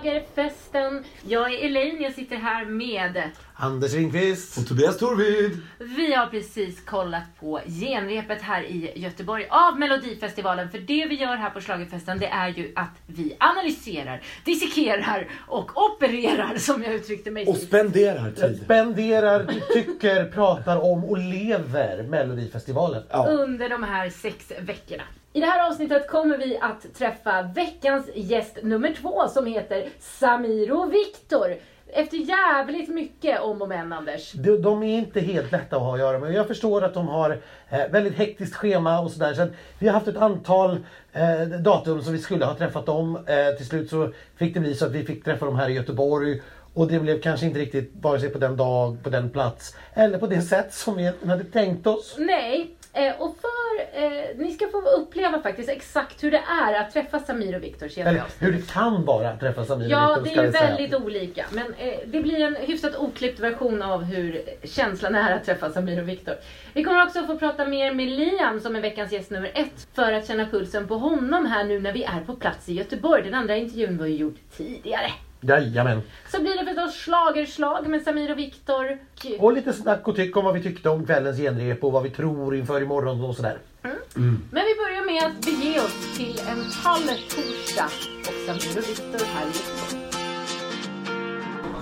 Schlagerfesten. Jag är Elaine, jag sitter här med Anders Ringqvist. Och Tobias Torvid. Vi har precis kollat på genrepet här i Göteborg av Melodifestivalen. För det vi gör här på Schlagerfesten det är ju att vi analyserar, dissekerar och opererar som jag uttryckte mig Och sist. spenderar tid. Spenderar, tycker, pratar om och lever Melodifestivalen. Ja. under de här sex veckorna. I det här avsnittet kommer vi att träffa veckans gäst nummer två som heter Samiro Viktor. Efter jävligt mycket om och men Anders. De, de är inte helt lätta att ha att göra med. Jag förstår att de har eh, väldigt hektiskt schema och sådär. Så vi har haft ett antal eh, datum som vi skulle ha träffat dem. Eh, till slut så fick det bli så att vi fick träffa dem här i Göteborg. Och det blev kanske inte riktigt vare sig på den dag, på den plats eller på det sätt som vi hade tänkt oss. Nej, eh, och för eh, ni ska få uppleva faktiskt exakt hur det är att träffa Samir och Viktor Eller hur det kan vara att träffa Samir och Ja, Viktor, det ska är säga. väldigt olika. Men eh, det blir en hyfsat oklippt version av hur känslan är att träffa Samir och Viktor. Vi kommer också få prata mer med Liam som är veckans gäst nummer ett. För att känna pulsen på honom här nu när vi är på plats i Göteborg. Den andra intervjun var ju gjord tidigare. Jajamän. Så blir det förstås schlagerslag med Samir och Viktor. Och lite snack och tyck om vad vi tyckte om kvällens genrep och vad vi tror inför imorgon och sådär. Men vi börjar med att bege oss till en kall torsdag och Samir och Viktor här i Göteborg.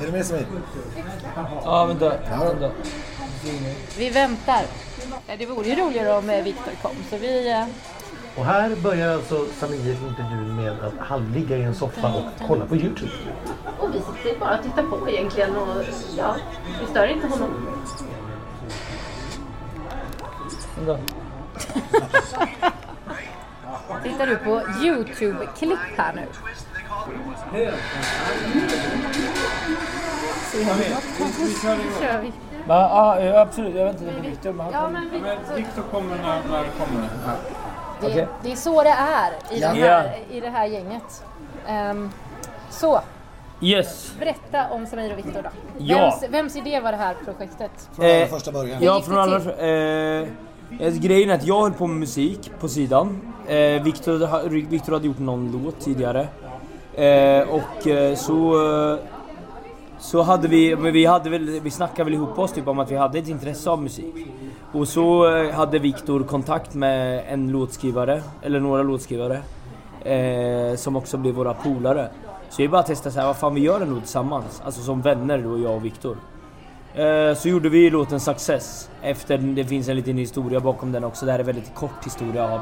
Är du med Samir? Ja, vänta. vänta. Vi väntar. Det vore ju roligare om eh, Viktor kom så vi... Och här börjar alltså Samir intervjun med att han ligger i en soffa och kollar på Youtube. Och vi sitter bara och tittar på egentligen och ja, vi stör inte honom. Tittar du på Youtube-klipp här nu? Kör vi. Ja, absolut. Jag väntar på Viktor. Ja, kommer. men Viktor, Viktor kommer när, när det kommer. Det, Okej. det är så det är i, Ja. här, i det här gänget. Ehm, så, Yes. berätta om Samir och Viktor då. Ja. Vems, vems idé var det här projektet? Från allra Eh, första början. Ja, det från alla... till? Eh, eh, grejen är att jag höll på med musik på sidan. Eh, Viktor, Viktor hade gjort någon låt tidigare. Eh, och eh, så... Eh, så hade vi, men vi hade väl, vi snackade väl ihop oss typ om att vi hade ett intresse av musik. Och så eh, hade Viktor kontakt med en låtskrivare, eller några låtskrivare. Eh, som också blev våra polare. Så vi bara testade så här, vad fan vi gör en låt tillsammans. Alltså som vänner då, jag och Viktor. Eh, Så gjorde vi låten Success. Efter, det finns en liten historia bakom den också. Det här är en väldigt kort historia av,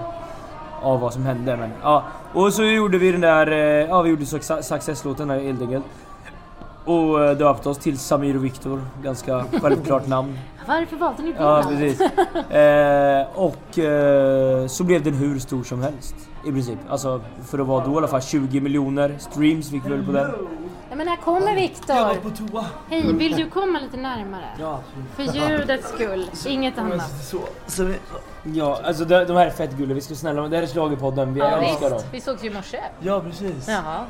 av vad som hände. Men, ja. Och så gjorde vi den där, eh, ja vi gjorde Success-låten helt enkelt. Och eh, döpte oss till Samir och Viktor. Ganska självklart namn. Varför valde ni det Ja namnet? precis. Eh, och eh, så blev den hur stor som helst. I princip. Alltså för att vara då i alla fall 20 miljoner streams fick vi väl på den. Nej, men här kommer Viktor. Jag var på toa. Hej, vill du komma lite närmare? Ja. För ljudets skull, inget annat. Så, så vi, ja, alltså de, de här är fett gulliga. Vi ska snälla, det här är Schlagerpodden. Vi Ja, älskar dem. visst. Vi sågs ju i morse. Ja precis. Jaha.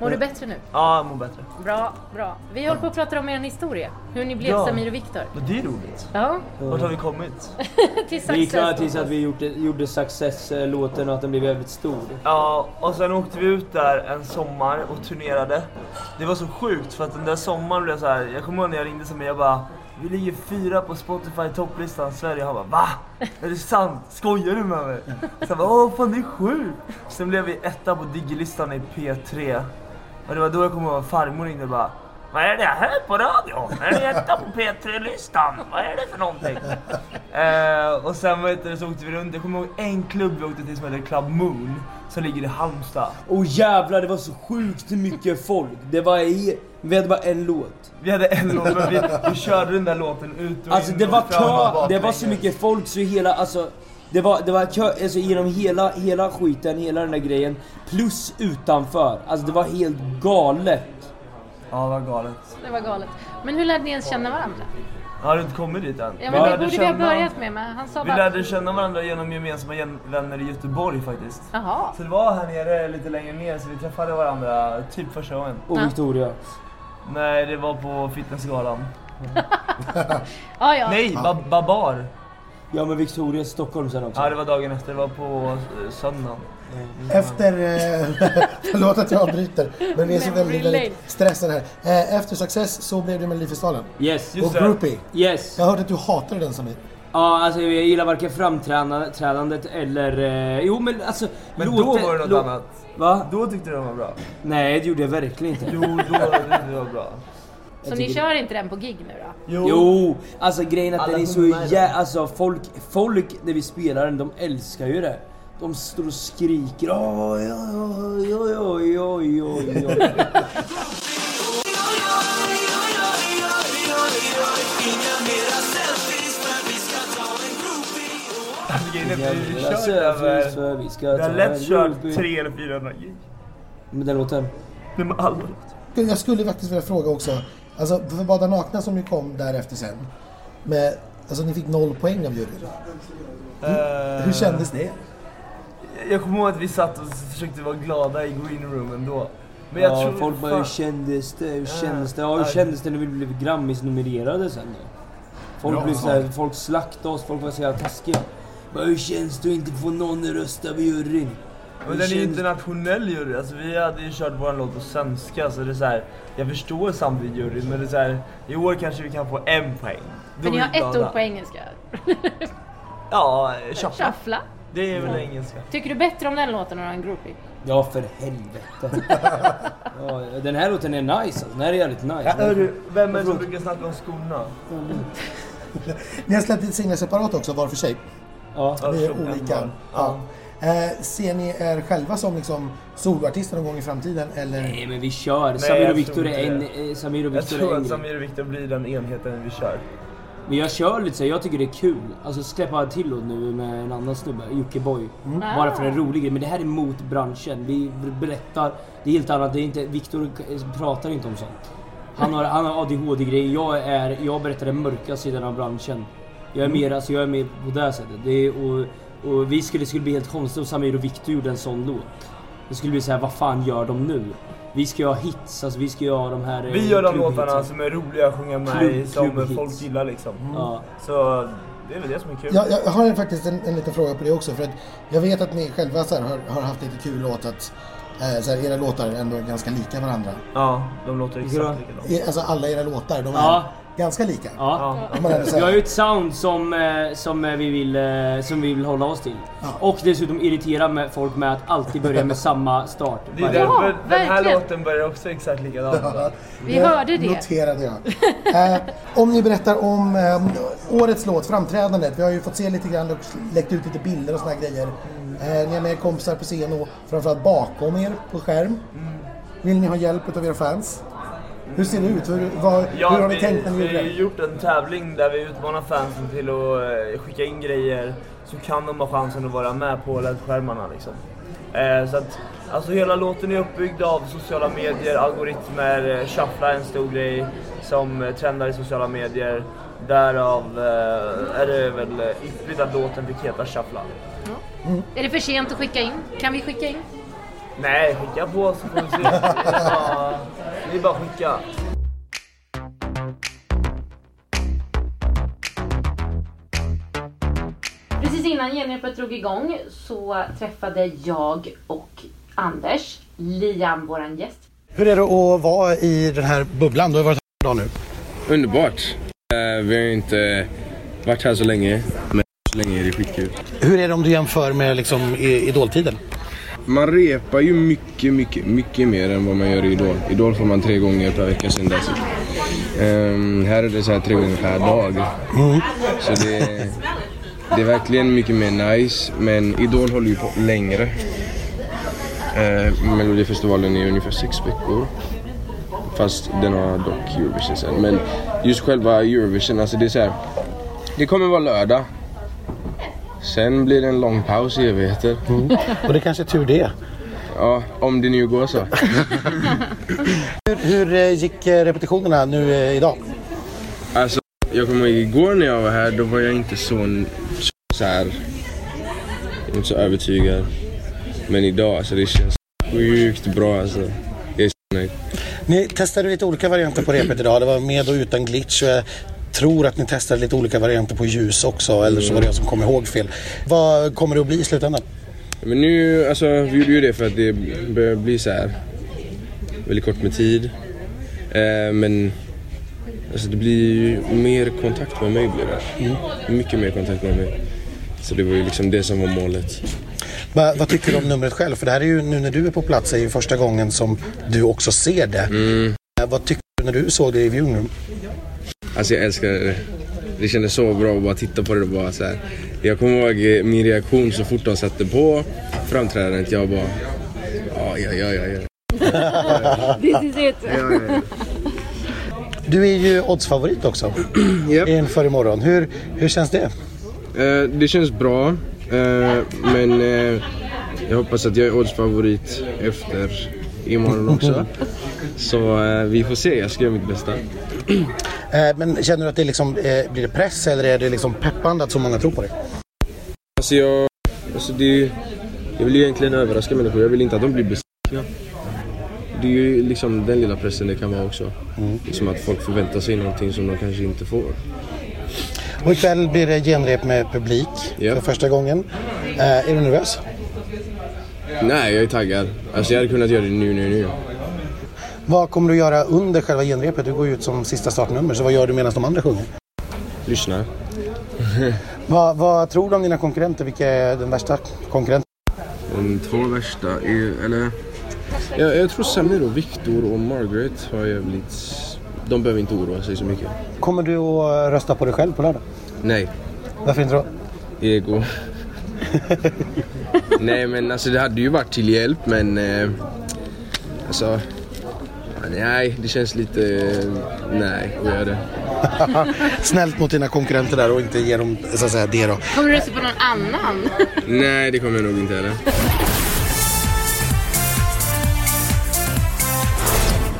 Mår du bättre nu? Ja, jag mår bättre. Bra, bra. Vi håller på att prata om er historia. Hur ni blev Ja. Samir och Viktor. Men det är roligt. Ja, Vart har vi kommit? till Det gick Success. tills att vi gjorde, gjorde Success-låten och att den blev jävligt stor. Ja, och sen åkte vi ut där en sommar och turnerade. Det var så sjukt för att den där sommaren blev så här. jag kommer ihåg när jag ringde som jag bara vi ligger fyra på Spotify topplistan Sverige. Han bara va? Är det sant? Skojar du med mig? Så jag bara åh fan det är sjukt. Sen blev vi etta på digilistan i P3. Och det var då jag kom ihåg farmor ringde och bara vad är det här på radio? Är det etta på P3-listan? Vad är det för någonting? Eh, och sen vet du, så åkte vi runt. Jag kommer ihåg en klubb vi åkte till som heter Club Moon. Som ligger i Halmstad. Och jävlar, det var så sjukt mycket folk. Det var i, Vi hade bara en låt. Vi hade en låt men vi, vi körde den där låten ut och Alltså in det var kö, det var så mycket folk så hela, alltså det var, det var kö, alltså genom hela, hela skiten, hela den där grejen Plus utanför, alltså det var helt galet Ja det var galet. Det var galet. Men hur lärde ni ens känna varandra? Har inte kommit dit än. Ja, Vi men det lärde borde vi ha känna- börjat med, men han sa Vi bara... lärde känna varandra genom gemensamma vänner i Göteborg faktiskt. Jaha. Så det var här nere, lite längre ner, så vi träffade varandra typ första gången. Och. Victoria Nej, det var på Fitnessgalan. Ja, ja. Nej, ba Babar. Ja men Victoria Stockholm sen också. Ja, det var dagen efter. Det var på eh, söndagen. Efter, eh, förlåt att jag avbryter, men vi är så väldigt, väldigt stressade här. Eh, efter Success så blev det Melodifestivalen. Yes. Just Och det. Groupie. Yes. Jag har hört att du hatade den Samir. Ja, alltså jag gillar varken framträdandet eller... Eh, jo men alltså... Men då låten- var det något lå- annat. Va? Då tyckte du den var bra. Nej det gjorde jag verkligen inte. Jo, då tyckte du den var bra. Så ni kör inte den på gig nu då? Jo, alltså grejen är att Alla den är så jä... Alltså folk, folk när vi spelar den, de älskar ju det. De står och skriker oj, oj, oj, oj, oj, oj, oj. Vi Jävla kört selfies över... för vi ska Vi har ta lätt en kört. 300 eller 400 gig. Med den låten? Nej men alla Jag skulle faktiskt vilja fråga också, alltså för Bada Nakna som ju kom därefter sen, med, alltså ni fick noll poäng av juryn. Eh, Hur kändes det? Jag kommer ihåg att vi satt och försökte vara glada i green room ändå. Men jag ja, tror folk bara hur kändes det? Hur kändes det? Ja, hur kändes det när vi blev Grammis-nominerade sen då? Folk Bra blev såhär, folk slaktade oss, folk var så jävla taskiga. Bara, hur känns det att inte få någon röst av juryn? Men den är ju internationell jury, alltså vi hade ju kört vår låt på svenska så det är så här, jag förstår samtidigt juryn men det är så här, i år kanske vi kan få en poäng. Då För ni är har ett ord på engelska. Ja, shuffla. Shuffla. Det är väl engelska. Tycker du bättre om den låten än en groupie? Ja, för helvete. ja, den här låten är nice alltså. Den här är jävligt nice. Ja, hörru, vem är det som brukar snacka om skorna? Ni har släppt singlar separat också, var för sig. Ja. Ja, Det är olika. Ja. Eh, ser ni er själva som liksom soloartister någon gång i framtiden? Eller? Nej men vi kör. Nej, Samir jag och Viktor tror är en... eh, Samir och Jag Viktor tror är en att. Samir och Viktor blir den enheten vi kör. Men jag kör lite så jag tycker det är kul. Alltså släppa till nu med en annan snubbe, Jockiboi. Bara för en rolig grej. Men det här är mot branschen. Vi berättar, det är helt annat. Det är inte, Viktor pratar inte om sånt. Han har, han har ADHD-grejer. Jag, är, jag berättar den mörka sidan av branschen. Jag är mer, alltså jag är mer på det sättet. Det är, och, och vi skulle, skulle bli helt konstigt om Samir och Viktor gjorde en sån låt. Det skulle bli så här, vad fan gör de nu? Vi ska göra hits, alltså vi ska göra de här... eh, Vi gör de låtarna som är roliga att sjunga med i, Klubb- som klubbhits. folk gillar liksom. Ja. Så det är väl det som är kul. Jag, jag har faktiskt en, en liten fråga på det också. För att jag vet att ni själva så här, har, har haft lite kul åt att eh, så här, era låtar är ändå ganska lika varandra. Ja, de låter exakt likadant. E- Alltså alla era låtar, de är Ja. Ganska lika. Ja. Ja. Vi har ju ett sound som, eh, som, eh, vi vill, eh, som vi vill hålla oss till. Ja. Och dessutom irritera med folk med att alltid börja med samma start. Det är därför Ja, den här verkligen. låten börjar också exakt likadant. Vi hörde det. noterade jag. Eh, om ni berättar om eh, årets låt, framträdandet. Vi har ju fått se lite grann och läckt ut lite bilder och såna här grejer. Eh, ni har med er kompisar på scen och framförallt bakom er på skärm. Vill ni ha hjälp av era fans? Hur ser det ut? Hur, vad, Ja, hur har ni vi, tänkt när ni vi gjorde har det? gjort en tävling där vi utmanar fansen till att eh, skicka in grejer så kan de ha chansen att vara med på LED-skärmarna liksom. Eh, så att, alltså hela låten är uppbyggd av sociala medier, algoritmer, eh, shuffla är en stor grej som eh, trendar i sociala medier. Därav eh, är det väl ypperligt att låten fick heta shuffla. Är det för sent att skicka in? Kan vi skicka in? Nej, skicka på så får vi se. Det är bara, att skicka. Precis innan Genrepet drog igång så träffade jag och Anders, Liam, våran gäst. Hur är det att vara i den här bubblan? Du har varit här en dag nu. Underbart. Eh, vi har inte varit här så länge, men så länge är det skitkul. Hur är det om du jämför med liksom, i- idoltiden? Man repar ju mycket, mycket, mycket mer än vad man gör i Idol. Idol får man tre gånger per vecka sen dess. Um, här är det så här tre gånger per dag. Så det, det är verkligen mycket mer nice, men Idol håller ju på längre. Uh, Melodifestivalen är ungefär sex veckor. Fast den har dock Eurovision sen. Men just själva Eurovision, alltså det är så här. Det kommer vara lördag. Sen blir det en lång paus i evigheter. Och det kanske är tur det. Ja, om det nu går så. Hur, hur eh, gick eh, repetitionerna nu eh, idag? Alltså, jag kommer ihåg igår när jag var här, då var jag inte så, så, så här, inte så övertygad. Men idag, alltså det känns sjukt bra alltså. Jag är så nöjd. Ni testade lite olika varianter på repet idag. Det var med och utan glitch. Tror att ni testade lite olika varianter på ljus också, eller så var det jag som kom ihåg fel. Vad kommer det att bli i slutändan? Men nu, alltså vi gjorde ju det för att det börjar bli så här väldigt kort med tid. Eh, men alltså det blir ju mer kontakt med mig blir det. Mycket mer kontakt med mig. Så det var ju liksom det som var målet. Va, vad tycker du om numret själv? För det här är ju nu när du är på plats är ju första gången som du också ser det. Eh, Vad tycker du när du såg det i viewing room? Alltså jag älskar det. Det kändes så bra att bara titta på det och bara så här. Jag kommer ihåg eh, min reaktion så fort de satte på framträdandet. Jag bara... Ja, ja, ja, ja. ja. This is it. Du är ju oddsfavorit också Japp. inför imorgon. Hur, hur känns det? Eh, det känns bra. Eh, men eh, jag hoppas att jag är oddsfavorit efter imorgon också. Så eh, vi får se. Jag ska göra mitt bästa. Eh, Men känner du att det liksom, eh, blir det press eller är det liksom peppande att så många tror på dig? Alltså jag... Alltså det, jag vill ju egentligen överraska människor. Jag vill inte att de blir besvikna. Det är ju liksom den lilla pressen det kan vara också. Liksom att folk förväntar sig någonting som de kanske inte får. Och ikväll blir det genrep med publik Ja. för första gången. Eh, är du nervös? Nej, jag är taggad. Alltså jag hade kunnat göra det nu, nu, nu. Vad kommer du göra under själva genrepet? Du går ju ut som sista startnummer, så vad gör du medan de andra sjunger? Lyssna. Vad, vad tror du om dina konkurrenter? Vilka är den värsta konkurrenten? De två värsta är, eller... Jag, jag tror Samir och Viktor och Margaret har jävligt... De behöver inte oroa sig så mycket. Kommer du att rösta på dig själv på lördag? Nej, Varför inte då? ego. Nej men alltså det hade ju varit till hjälp men... Eh, alltså... Nej, det känns lite... Nej, att göra det. Snällt mot dina konkurrenter där och inte ge dem så att säga, det då. Kommer du rösta på någon annan? Nej, det kommer jag nog inte heller.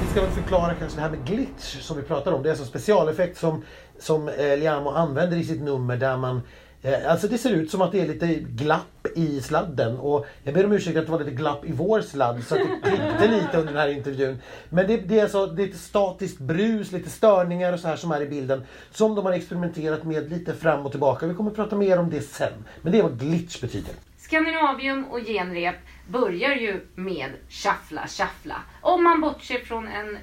Vi ska väl förklara kanske det här med glitch som vi pratar om. Det är alltså specialeffekt som, som eh, Liamo använder i sitt nummer där man Eh, alltså det ser ut som att det är lite glapp i sladden och jag ber om ursäkt att det var lite glapp i vår sladd så att det klippte lite under den här intervjun. Men det, det är alltså det är lite statiskt brus, lite störningar och så här som är i bilden som de har experimenterat med lite fram och tillbaka. Vi kommer att prata mer om det sen. Men det är vad glitch betyder. Skandinavium och genrep börjar ju med shuffla, shuffla. Om man bortser från en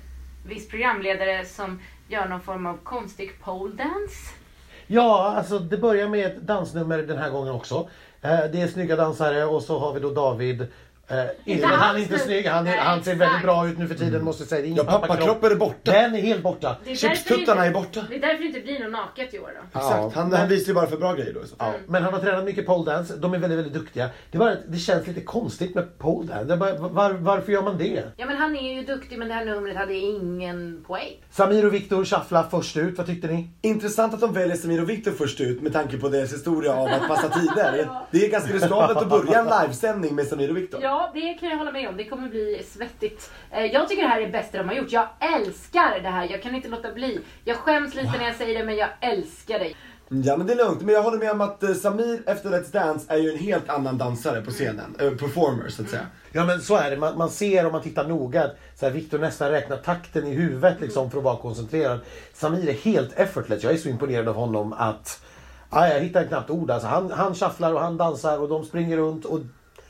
viss programledare som gör någon form av konstig pole dance. Ja, alltså det börjar med ett dansnummer den här gången också. Eh, det är snygga dansare och så har vi då David. Eh, inte, men han är inte snygg, han, är, han ser väldigt bra ut nu för tiden måste jag säga. Det är ingen Ja, pappakroppen är borta. Den är helt borta. Det är Chipstuttarna därför är inte- borta. Det är därför det inte blir något naket i år då. Exakt. Han, han visar ju bara för bra grejer då. Ja, men han har tränat mycket pole dance. De är väldigt, väldigt duktiga. Det, är bara, att det känns lite konstigt med pole dance. Det är bara, var, varför gör man det? Ja men han är ju duktig men det här numret hade ingen poäng. Samir och Viktor shuffla först ut. Vad tyckte ni? Intressant att de väljer Samir och Viktor först ut med tanke på deras historia av att passa tider. Det är ganska riskabelt att börja en livesändning med Samir och Viktor. Ja, det kan jag hålla med om. Det kommer bli svettigt. Eh, Jag tycker det här är det bästa de har gjort. Jag älskar det här. Jag kan inte låta bli. Jag skäms lite när jag säger det, men jag älskar det. Ja men det är lugnt, men jag håller med om att eh, Samir efter Let's Dance är ju en helt annan dansare på scenen. Eh, performer så att säga. Ja men så är det. Man, man ser om man tittar noga att så här, Viktor nästan räknar takten i huvudet liksom, för att vara koncentrerad. Samir är helt effortless. Jag är så imponerad av honom att ja, jag hittar knappt ord. Alltså, han, han shufflar och han dansar och de springer runt. Och, ja,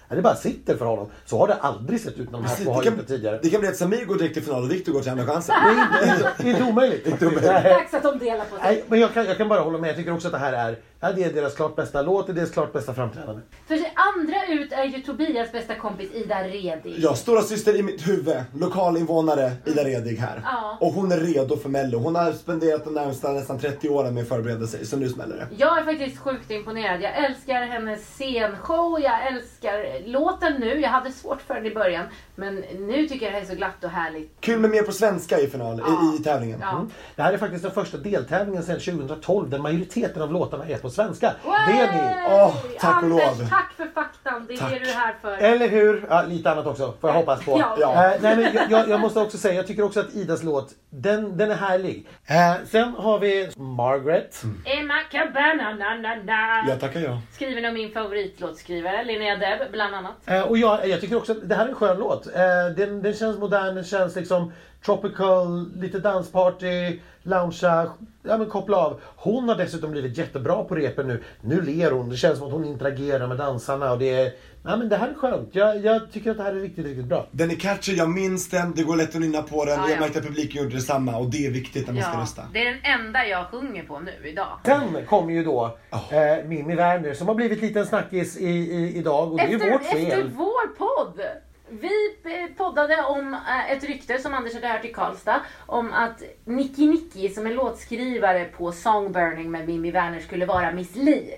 det bara sitter för honom. Så har det aldrig sett ut när de här Precis, två har det, gjort det tidigare. det kan bli att Samir går direkt till final och Viktor går till Andra chansen. Det är inte, inte omöjligt. Inte omöjligt. Nej. Dags att de delar på sig. Nej, men jag kan, jag kan bara hålla med. Jag tycker också att det här är, ja, det är deras klart bästa låt, det är deras klart bästa framträdande. För andra ut är ju Tobias bästa kompis Ida Redig. Ja, stora syster i mitt huvud, lokalinvånare Ida Redig här. Ja. Och hon är redo för mello. Hon har spenderat de närmsta nästan 30 åren med att förbereda sig, så nu smäller det. Jag är faktiskt sjukt imponerad. Jag älskar hennes scenshow, jag älskar låten nu. Jag hade svårt för den i början. Men nu tycker jag det här är så glatt och härligt. Kul med mer på svenska i final, i, i tävlingen. Ja. Mm. Det här är faktiskt den första deltävlingen sedan 2012 där majoriteten av låtarna är på svenska. Det är ni! Åh, tack och Anders, lov. tack för faktan. Det är Tack. det du är här för. Eller hur? Ja, lite annat också, får jag hoppas på. Ja. Ja. Eh, nej, men jag, jag, jag måste också säga, jag tycker också att Idas låt, den, den är härlig. Eh, sen har vi Margaret. Emma Cabana, na, na, na. Ja, tackar jag. Skriven av min favoritlåtskrivare Linnea Deb, bland annat. Eh, och jag, jag tycker också det här är en skön låt. Eh, den, den känns modern, den känns liksom tropical, lite dansparty, loungea, ja men koppla av. Hon har dessutom blivit jättebra på repen nu. Nu ler hon, det känns som att hon interagerar med dansarna och det är, ja men det här är skönt. Jag, jag tycker att det här är riktigt, riktigt bra. Den är catchy, jag minns den, det går lätt att nynna på den. Ja, jag ja. märkte att publiken gjorde detsamma och det är viktigt när man ska Ja, rösta. det är den enda jag sjunger på nu idag. Sen kommer ju då eh, Mimmi Werner som har blivit lite en snackis i, i, idag och det är ju Efter, vårt efter fel. vår podd. Vi poddade om eh, ett rykte som Anders hade hört i Karlstad om att Nicky Nicky som är låtskrivare på Songburning med Mimmi Werner skulle vara Miss Li.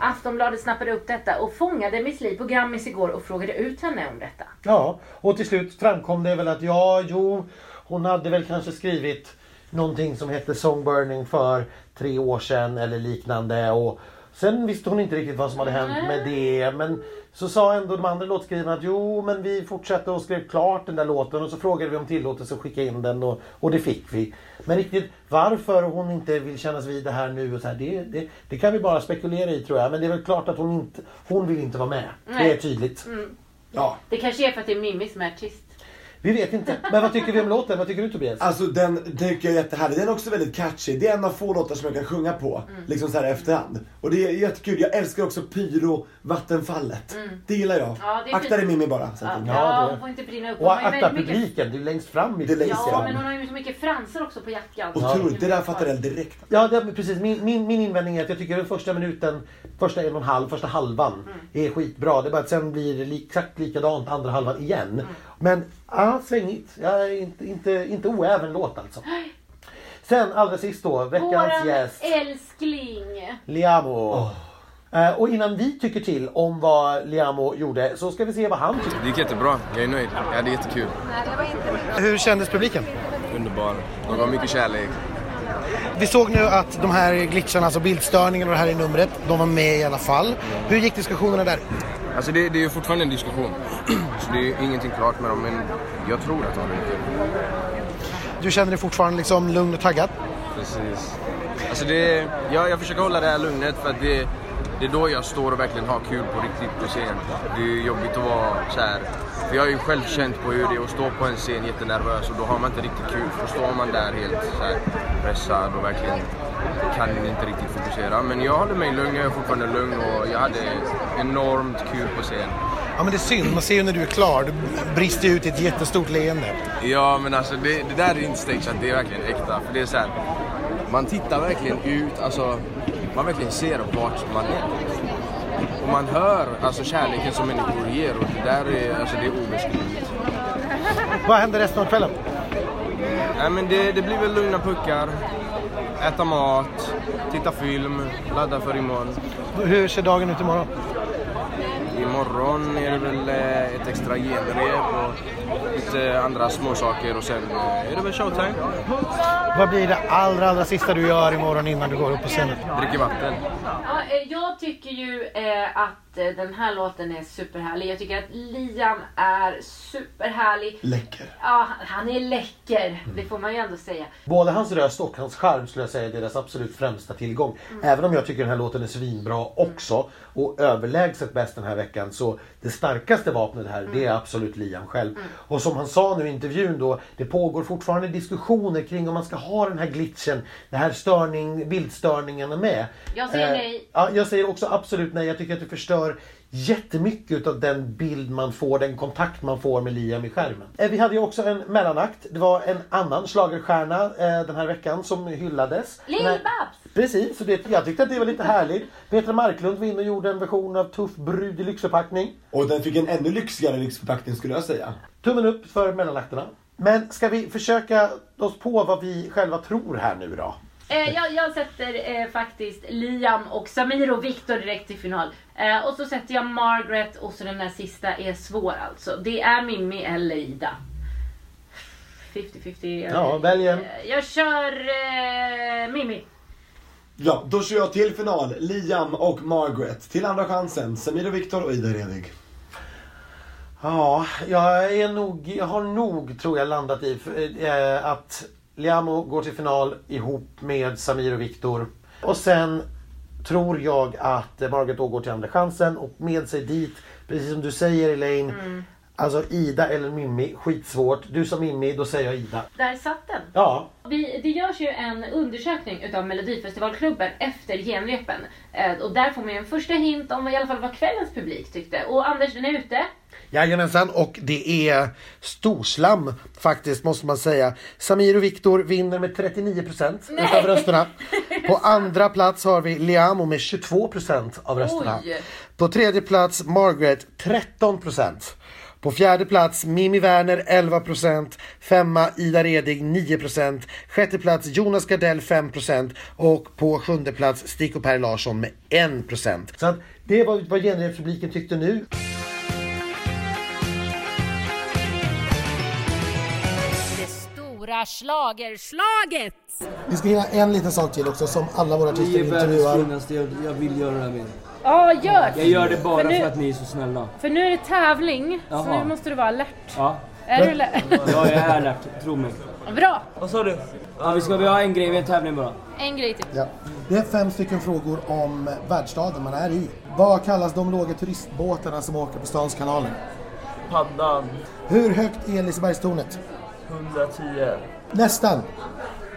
Aftonbladet snappade upp detta och fångade Miss Li på Grammis igår och frågade ut henne om detta. Ja, och till slut framkom det väl att ja, jo, hon hade väl kanske skrivit någonting som hette Songburning för tre år sedan eller liknande. Och sen visste hon inte riktigt vad som hade hänt med det. Men så sa ändå de andra låtskrivarna att jo, men vi fortsatte och skrev klart den där låten och så frågade vi om tillåtelse att skicka in den och, och det fick vi. Men riktigt varför hon inte vill kännas vid det här nu och så här, det, det, det kan vi bara spekulera i tror jag. Men det är väl klart att hon inte, hon vill inte vara med. Det är Nej. tydligt. Mm. Ja. Det kanske är för att det är Mimmi som är artist. Vi vet inte. Men vad tycker vi om låten? Vad tycker du Tobias? Alltså den, tycker jag är jättehärlig. Den är också väldigt catchy. Det är en av få låtar som jag kan sjunga på. Mm. Liksom så här i efterhand. Och det är jättekul. Jag älskar också pyro, vattenfallet. Det gillar jag. Mm. Ja, det är Akta dig. Mimmi bara. Så Ja, Ja, ja, det- hon får inte brinna upp. Och akta väldigt mycket- publiken, du är längst fram i Det är längst Ja, fram. men hon har ju så mycket fransar också på jackan. Otroligt. Det där fattar jag direkt. Ja, det, är precis. Min, min, min invändning är att jag tycker den första minuten, första en och en halv, första halvan är skitbra. Det är bara att sen blir det li, exakt likadant andra halvan igen. Men ja, svängigt. Jag är inte, inte, inte oäven låt alltså. Sen allra sist då, veckans Våran gäst. älskling. Liamo. Eh, och innan vi tycker till om vad Liamo gjorde så ska vi se vad han tycker. Det gick jättebra. Jag är nöjd. Jag hade jättekul. Hur kändes publiken? Underbar. De gav mycket kärlek. Vi såg nu att de här glitcharna, alltså bildstörningen och det här i numret, de var med i alla fall. Hur gick diskussionerna där? Alltså det, det är ju fortfarande en diskussion. Så det är ju ingenting klart med dem, men jag tror att de har det. Du känner dig fortfarande liksom lugn och taggad? Precis. Alltså det, jag, jag försöker hålla det här lugnet för att det, det är då jag står och verkligen har kul på riktigt på scen. Det är ju jobbigt att vara så här. För jag har ju själv känt på hur det är att stå på en scen jättenervös och då har man inte riktigt kul. För då står man där helt så här pressad och verkligen kan inte riktigt fokusera. Men jag håller mig lugn, jag är fortfarande lugn och jag hade enormt kul på scen. Ja men det är synd, man ser ju när du är klar, du brister ut i ett jättestort leende. Ja men alltså det, det där är inte stageat, det är verkligen äkta. För det är så här, man tittar verkligen ut, alltså man verkligen ser vart man är. Och man hör alltså kärleken som människor ger och det där är, alltså det är obeskrivligt. Vad händer resten av kvällen? Nej men det, det blir väl lugna puckar, äta mat, titta film, ladda för imorgon. Hur ser dagen ut imorgon? Imorgon är det väl eh, ett extra genrep och lite andra småsaker och sen eh, är det väl showtime. Vad blir det allra, allra sista du gör imorgon innan du går upp på scenen? Dricker vatten. Ja, eh, jag tycker ju att den här låten är superhärlig. Jag tycker att Liam är superhärlig. Läcker. Ja, han är läcker. Det får man ju ändå säga. Både hans röst och hans charm skulle jag säga är deras absolut främsta tillgång. Även om jag tycker den här låten är svinbra också och överlägset bäst den här veckan så det starkaste vapnet här det är absolut Liam själv. Och som han sa nu i intervjun då, det pågår fortfarande diskussioner kring om man ska ha den här glitchen, den här störning, bildstörningen med. Jag säger Eh, nej. Ja, jag säger också absolut nej. Jag tycker att det förstör jättemycket av den bild man får, den kontakt man får med Liam i skärmen. Eh, Vi hade ju också en mellanakt. Det var en annan schlagerstjärna eh, den här veckan som hyllades. Lill-Babs! Precis, så det, jag tyckte att det var lite härligt. Petra Marklund var inne och gjorde en version av Tuff brud i lyxförpackning. Och den fick en ännu lyxigare lyxförpackning skulle jag säga. Tummen upp för mellanakterna. Men ska vi försöka oss på vad vi själva tror här nu då? Eh, jag, jag sätter eh, faktiskt Liam och Samir och Viktor direkt till final. Eh, och så sätter jag Margaret och så den där sista är svår alltså. Det är Mimmi eller Ida. 50-50. Ja, välj. Eh, Jag kör eh, Mimmi. Ja, då kör jag till final. Liam och Margaret. Till andra chansen. Samir och Viktor och Ida Redig. Ja, jag är nog, jag har nog tror jag landat i eh, att Liamo går till final ihop med Samir och Viktor. Och sen tror jag att Margaret då går till andra chansen och med sig dit, precis som du säger Elaine, Alltså Ida eller Mimmi, skitsvårt. Du som Mimmi, då säger jag Ida. Där satt den. Ja, Vi, det görs ju en undersökning utav Melodifestivalklubben efter genrepen. Eh, och där får man ju en första hint om vad, i alla fall vad kvällens publik tyckte. Och Anders, den är ute. Jajamensan, och det är storslam faktiskt måste man säga. Samir och Viktor vinner med 39% utav rösterna. På andra plats har vi Liamo med 22% av rösterna. Oj. På tredje plats Margaret 13%. På fjärde plats Mimi Werner 11%, femma Ida Redig 9%, sjätte plats Jonas Gardell 5% och på sjunde plats Stig och Per Larsson med 1%. Så att det var vad genreppubliken tyckte nu. Det stora schlagerslaget! Vi ska hinna en liten sak till också som alla våra Ni artister är världens intervjuar. finaste, jag, jag vill göra det här med. Ja, gör! Jag gör det bara För för, nu- att ni är så snälla. För nu är det tävling, så Jaha. nu måste du vara alert. Ja, Är du alert? ja jag är alert, tro mig. Bra! Vad sa du? Ja, vi ska vi har en grej, vi har en tävling bara. En grej till. Ja. Det är fem stycken frågor om världsstaden man är i. Vad kallas de låga turistbåtarna som åker på stans kanaler? Paddan. Hur högt är Lisebergstornet? 110. Nästan.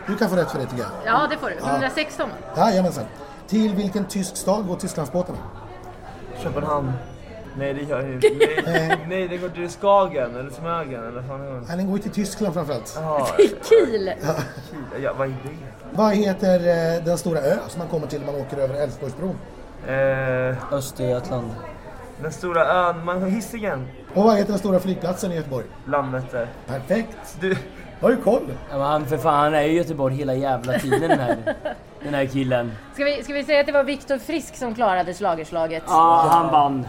Du kan få rätt för det tycker jag. Ja, det får du. 116. Jajamensan. Till vilken tysk stad går Tysklandsbåtarna? Köpenhamn. Nej det gör det inte. Nej, nej det går till Skagen eller Smögen eller vad fan. Nej, den går ju till Tyskland framförallt. Jaha, Kiel! ja, vad är det? Vad heter eh, den stora ö som man kommer till när man åker över Älvsborgsbron? Eh, Östergötland. Den stora ön, man Hisingen. Och vad heter den stora flygplatsen i Göteborg? Landvetter. Perfekt. Du, Har du koll? Ja, men han för fan, han är ju i Göteborg hela jävla tiden den här, den här killen. Ska vi, ska vi säga att det var Viktor Frisk som klarade slagerslaget? Ja, han vann.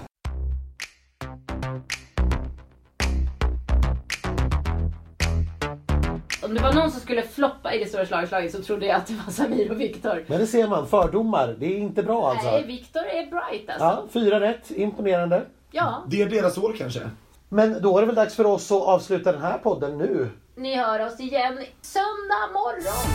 Om det var någon som skulle floppa i det stora slagerslaget så trodde jag att det var Samir och Viktor. Men det ser man, fördomar. Det är inte bra alltså. Nej, Viktor är bright alltså. Ja, fyra rätt, imponerande. Ja, Det är deras år kanske. Men då är det väl dags för oss att avsluta den här podden nu. ni hör oss igen söndag morgon.